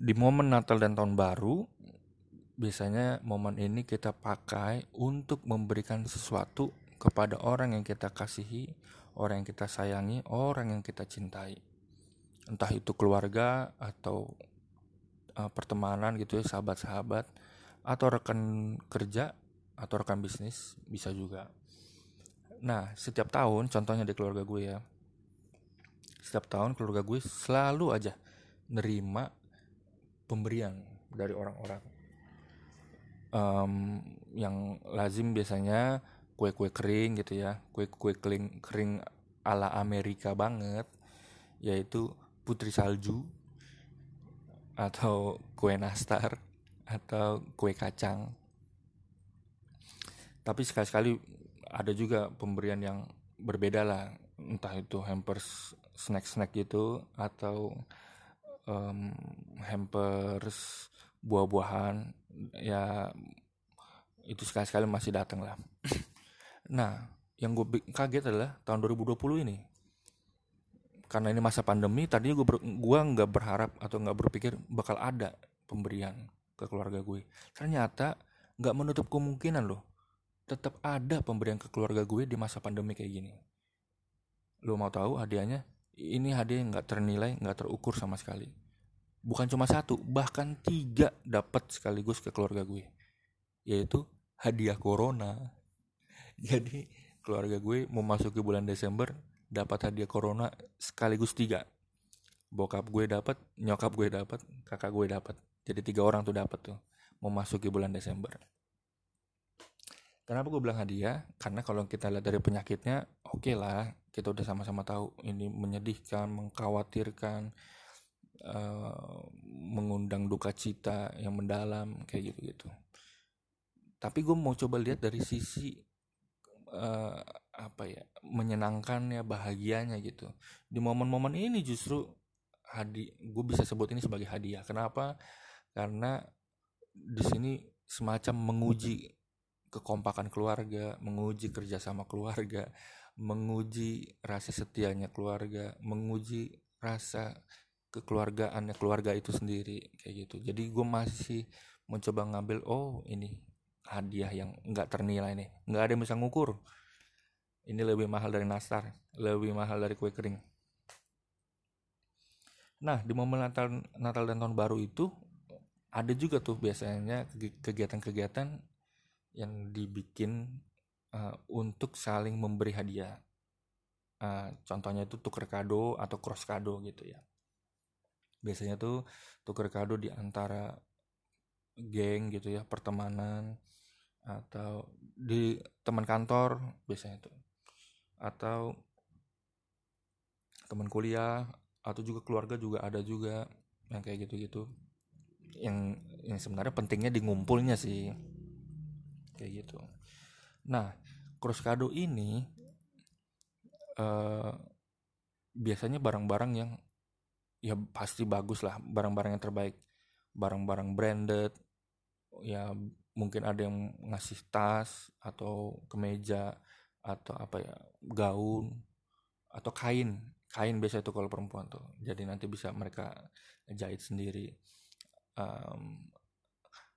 di momen Natal dan Tahun Baru biasanya momen ini kita pakai untuk memberikan sesuatu kepada orang yang kita kasihi, orang yang kita sayangi, orang yang kita cintai. Entah itu keluarga atau uh, pertemanan gitu ya, sahabat-sahabat atau rekan kerja atau rekan bisnis bisa juga. Nah, setiap tahun contohnya di keluarga gue ya. Setiap tahun keluarga gue selalu aja nerima pemberian dari orang-orang. Um, yang lazim biasanya kue-kue kering gitu ya. Kue-kue kering kering ala Amerika banget yaitu putri salju atau kue nastar atau kue kacang. Tapi sekali-sekali ada juga pemberian yang berbeda lah. Entah itu hampers snack-snack gitu atau um, hampers buah-buahan ya itu sekali-sekali masih datang lah. Nah yang gue kaget adalah tahun 2020 ini. Karena ini masa pandemi tadinya gue ber, nggak berharap atau nggak berpikir bakal ada pemberian ke keluarga gue ternyata nggak menutup kemungkinan loh tetap ada pemberian ke keluarga gue di masa pandemi kayak gini. Lo mau tahu hadiahnya? Ini hadiah nggak ternilai nggak terukur sama sekali bukan cuma satu bahkan tiga dapat sekaligus ke keluarga gue. Yaitu hadiah corona. Jadi keluarga gue mau masuk ke bulan Desember dapat hadiah corona sekaligus tiga. Bokap gue dapat nyokap gue dapat kakak gue dapat. Jadi tiga orang tuh dapat tuh mau masuk ke bulan Desember. Kenapa gue bilang hadiah? Karena kalau kita lihat dari penyakitnya oke okay lah kita udah sama-sama tahu. Ini menyedihkan mengkhawatirkan uh, mengundang duka cita yang mendalam kayak gitu-gitu. Tapi gue mau coba lihat dari sisi uh, apa ya menyenangkan ya bahagianya gitu. Di momen-momen ini justru hadi gue bisa sebut ini sebagai hadiah. Kenapa? Karena di sini semacam menguji kekompakan keluarga, menguji kerjasama keluarga, menguji rasa setianya keluarga, menguji rasa kekeluargaan keluarga itu sendiri kayak gitu. Jadi gue masih mencoba ngambil oh ini hadiah yang nggak ternilai nih. Nggak ada yang bisa ngukur. Ini lebih mahal dari nastar lebih mahal dari kue kering. Nah di momen Natal Natal dan tahun baru itu ada juga tuh biasanya kegiatan-kegiatan yang dibikin uh, untuk saling memberi hadiah. Uh, contohnya itu tuker kado atau cross kado gitu ya biasanya tuh tuker kado di antara geng gitu ya pertemanan atau di teman kantor biasanya tuh. Atau teman kuliah atau juga keluarga juga ada juga yang kayak gitu-gitu. Yang yang sebenarnya pentingnya di ngumpulnya sih kayak gitu. Nah cross kado ini uh, biasanya barang-barang yang ya pasti bagus lah barang-barang yang terbaik. Barang-barang branded ya mungkin ada yang ngasih tas atau kemeja atau apa ya gaun atau kain. Kain biasa itu kalau perempuan tuh. Jadi nanti bisa mereka jahit sendiri. Um,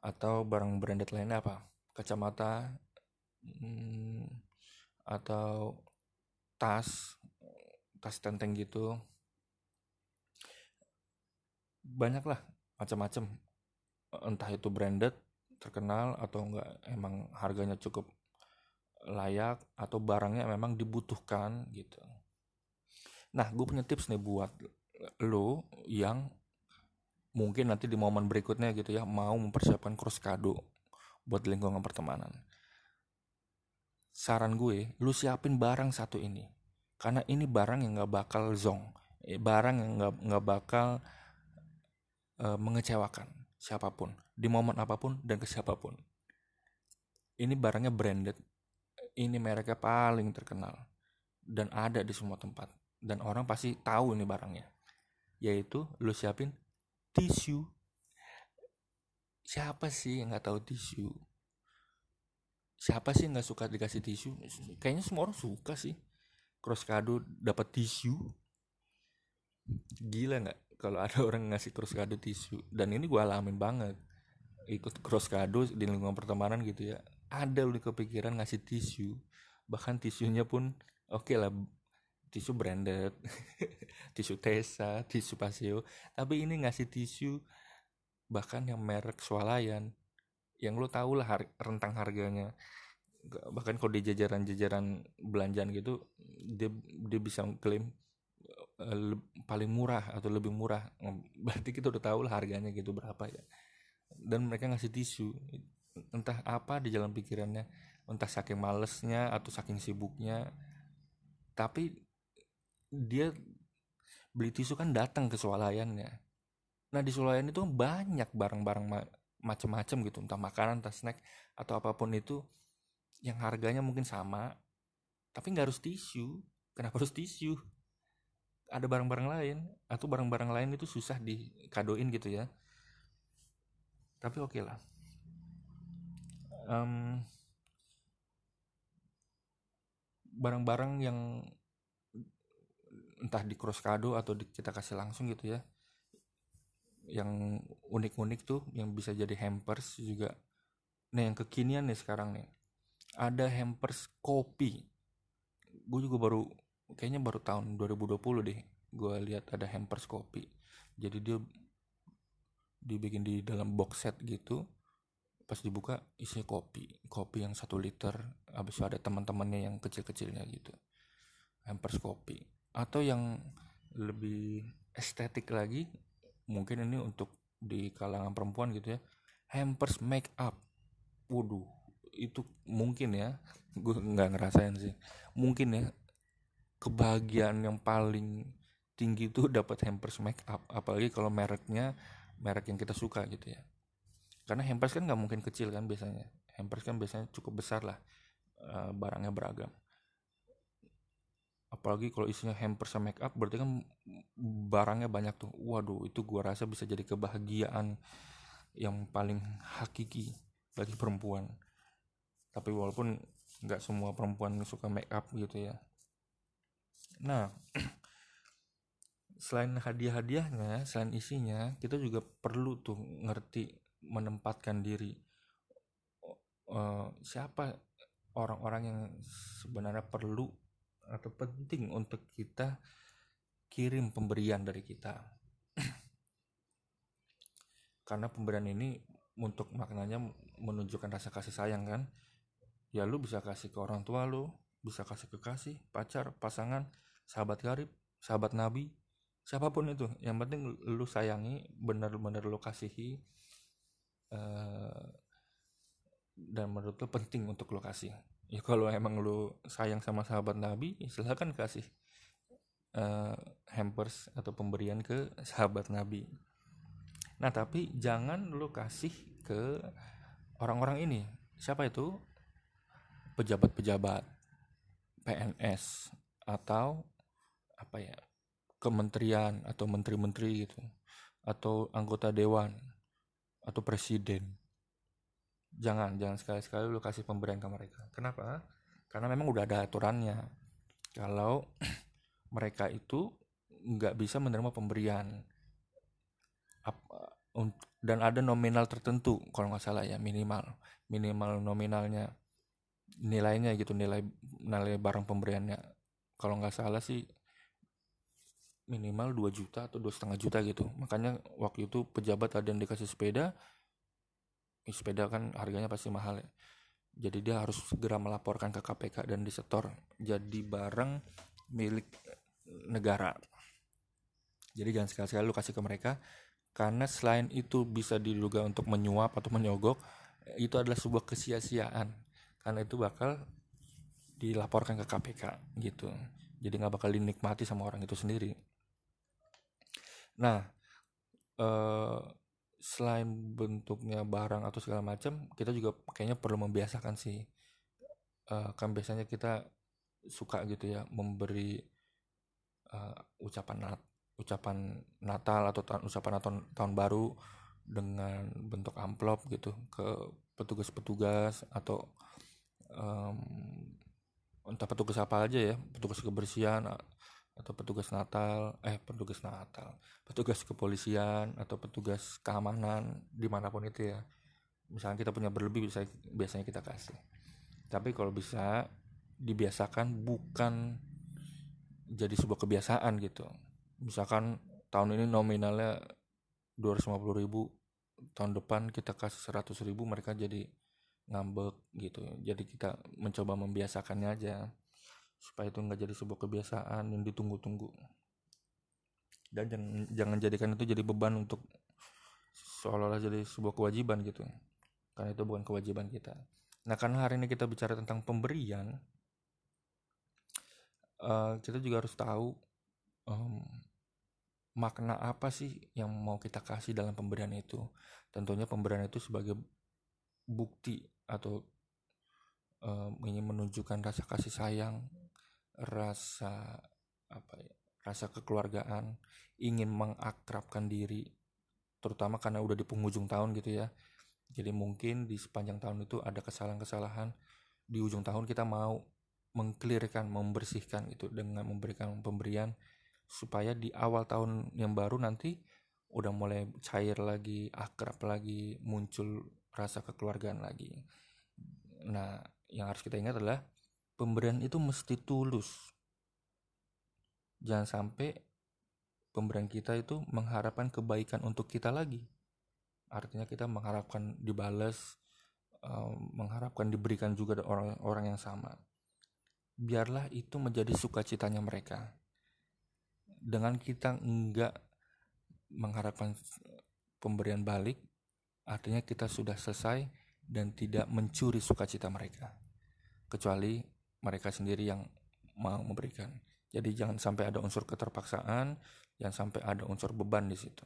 atau barang branded lainnya apa? Kacamata hmm, atau tas tas tenteng gitu banyak lah macam-macam. Entah itu branded terkenal atau enggak emang harganya cukup layak atau barangnya memang dibutuhkan gitu. Nah gue punya tips nih buat lo yang mungkin nanti di momen berikutnya gitu ya mau mempersiapkan cross kado buat lingkungan pertemanan. Saran gue lu siapin barang satu ini. Karena ini barang yang nggak bakal zong eh, barang yang nggak nggak bakal uh, mengecewakan siapa pun di momen apa pun dan ke siapa pun. Ini barangnya branded, ini mereknya paling terkenal dan ada di semua tempat dan orang pasti tahu ini barangnya. Yaitu lu siapin tisu. Siapa sih yang nggak tahu tisu? Siapa sih nggak suka dikasih tisu? Kayaknya semua orang suka sih. Cross kado dapat tisu. Gila nggak? Kalau ada orang ngasih cross kado tisu. Dan ini gue alamin banget. Ikut cross kado di lingkungan pertemanan gitu ya. Ada lu kepikiran ngasih tisu. Bahkan tisunya pun oke okay lah. Tisu branded tisu Tesa tisu Paseo. Tapi ini ngasih tisu bahkan yang merek swalayan. Yang lo tau lah rentang harganya. Bahkan kalau di jajaran-jajaran belanjaan gitu dia dia bisa klaim uh, paling murah atau lebih murah berarti kita udah tahu lah harganya gitu berapa ya. Dan mereka ngasih tisu entah apa di jalan pikirannya entah saking malesnya atau saking sibuknya. Tapi dia beli tisu kan datang ke swalayannya. Nah di swalayan itu banyak barang-barang ma macam-macam gitu entah makanan entah snack atau apa pun itu yang harganya mungkin sama tapi nggak harus tisu. Kenapa harus tisu ada barang-barang lain atau barang-barang lain itu susah dikadoin gitu ya. Tapi oke okay lah. Um, barang-barang yang entah di cross kado atau di, kita kasih langsung gitu ya yang unik-unik tuh yang bisa jadi hampers juga. Nah yang kekinian nih sekarang nih ada hampers kopi. Gue juga baru kayaknya baru tahun 2020 deh gue lihat ada hampers kopi. Jadi dia dibikin di dalam box set gitu pas dibuka isinya kopi kopi yang satu liter habis itu ada teman-temannya yang kecil-kecilnya gitu. Hampers kopi. Atau yang lebih estetik lagi mungkin ini untuk di kalangan perempuan gitu ya hampers make up. Waduh itu mungkin ya gue nggak ngerasain sih. Mungkin ya kebahagiaan yang paling tinggi itu dapat hampers make up. Apalagi kalau mereknya merek yang kita suka gitu ya. Karena hampers kan nggak mungkin kecil kan biasanya. Hampers kan biasanya cukup besar lah eh, barangnya beragam. Apalagi kalau isinya hampers sama make up berarti kan barangnya banyak tuh. Waduh itu gua rasa bisa jadi kebahagiaan yang paling hakiki bagi perempuan. Tapi walaupun nggak semua perempuan suka make up gitu ya nah selain hadiah-hadiahnya selain isinya kita juga perlu tuh ngerti menempatkan diri. Uh, siapa orang-orang yang sebenarnya perlu atau penting untuk kita kirim pemberian dari kita. Karena pemberian ini untuk maknanya menunjukkan rasa kasih sayang kan? Ya lu bisa kasih ke orang tua lu bisa kasih ke kasih pacar pasangan sahabat karib sahabat nabi siapa pun itu. Yang penting lu sayangi benar-benar lu kasihi uh, dan menurut lu penting untuk lu kasih. Ya kalau emang lu sayang sama sahabat Nabi ya silahkan kasih uh, hampers atau pemberian ke sahabat Nabi. Nah tapi jangan lu kasih ke orang-orang ini. Siapa itu? Pejabat-pejabat PNS atau apa ya kementerian atau menteri-menteri gitu atau anggota dewan atau presiden. Jangan jangan sekali-sekali lu kasih pemberian ke mereka. Kenapa? Karena memang udah ada aturannya. Kalau mereka itu nggak bisa menerima pemberian. Dan ada nominal tertentu kalau nggak salah ya minimal minimal nominalnya nilainya gitu nilai nilai barang pemberiannya. Kalau nggak salah sih minimal 2 juta atau dua setengah juta gitu. Makanya waktu itu pejabat ada yang dikasih sepeda sepeda kan harganya pasti mahal ya. Jadi dia harus segera melaporkan ke KPK dan disetor jadi barang milik negara. Jadi jangan sekali-sekali lu kasih ke mereka karena selain itu bisa diduga untuk menyuap atau menyogok itu adalah sebuah kesia-siaan karena itu bakal dilaporkan ke KPK gitu. Jadi nggak bakal dinikmati sama orang itu sendiri. Nah eh, selain bentuknya barang atau segala macam kita juga kayaknya perlu membiasakan sih. Uh, kan biasanya kita suka gitu ya memberi uh, ucapan nat ucapan Natal atau ta ucapan tahun tahun baru dengan bentuk amplop gitu ke petugas-petugas atau um, entah petugas apa aja ya petugas kebersihan atau petugas Natal eh petugas Natal petugas kepolisian atau petugas keamanan di mana pun itu ya. Misalnya kita punya berlebih bisa biasanya kita kasih. Tapi kalau bisa dibiasakan bukan jadi sebuah kebiasaan gitu. Misalkan tahun ini nominalnya 250 ribu tahun depan kita kasih 100 ribu mereka jadi ngambek gitu. Jadi kita mencoba membiasakannya aja. Supaya itu nggak jadi sebuah kebiasaan yang ditunggu-tunggu. Dan jangan, jangan jadikan itu jadi beban untuk seolah-olah jadi sebuah kewajiban gitu. Karena itu bukan kewajiban kita. Nah karena hari ini kita bicara tentang pemberian uh, kita juga harus tahu um, makna apa sih yang mau kita kasih dalam pemberian itu. Tentunya pemberian itu sebagai bukti atau um, ingin menunjukkan rasa kasih sayang rasa apa ya rasa kekeluargaan ingin mengakrabkan diri terutama karena udah di penghujung tahun gitu ya. Jadi mungkin di sepanjang tahun itu ada kesalahan-kesalahan di ujung tahun kita mau mengklirkan membersihkan itu dengan memberikan pemberian supaya di awal tahun yang baru nanti udah mulai cair lagi akrab lagi muncul rasa kekeluargaan lagi. Nah yang harus kita ingat adalah pemberian itu mesti tulus. Jangan sampai pemberian kita itu mengharapkan kebaikan untuk kita lagi. Artinya kita mengharapkan dibalas uh, mengharapkan diberikan juga orang-orang yang sama. Biarlah itu menjadi sukacitanya mereka. Dengan kita enggak mengharapkan pemberian balik artinya kita sudah selesai dan tidak mencuri sukacita mereka kecuali mereka sendiri yang mau memberikan. Jadi jangan sampai ada unsur keterpaksaan, jangan sampai ada unsur beban di situ.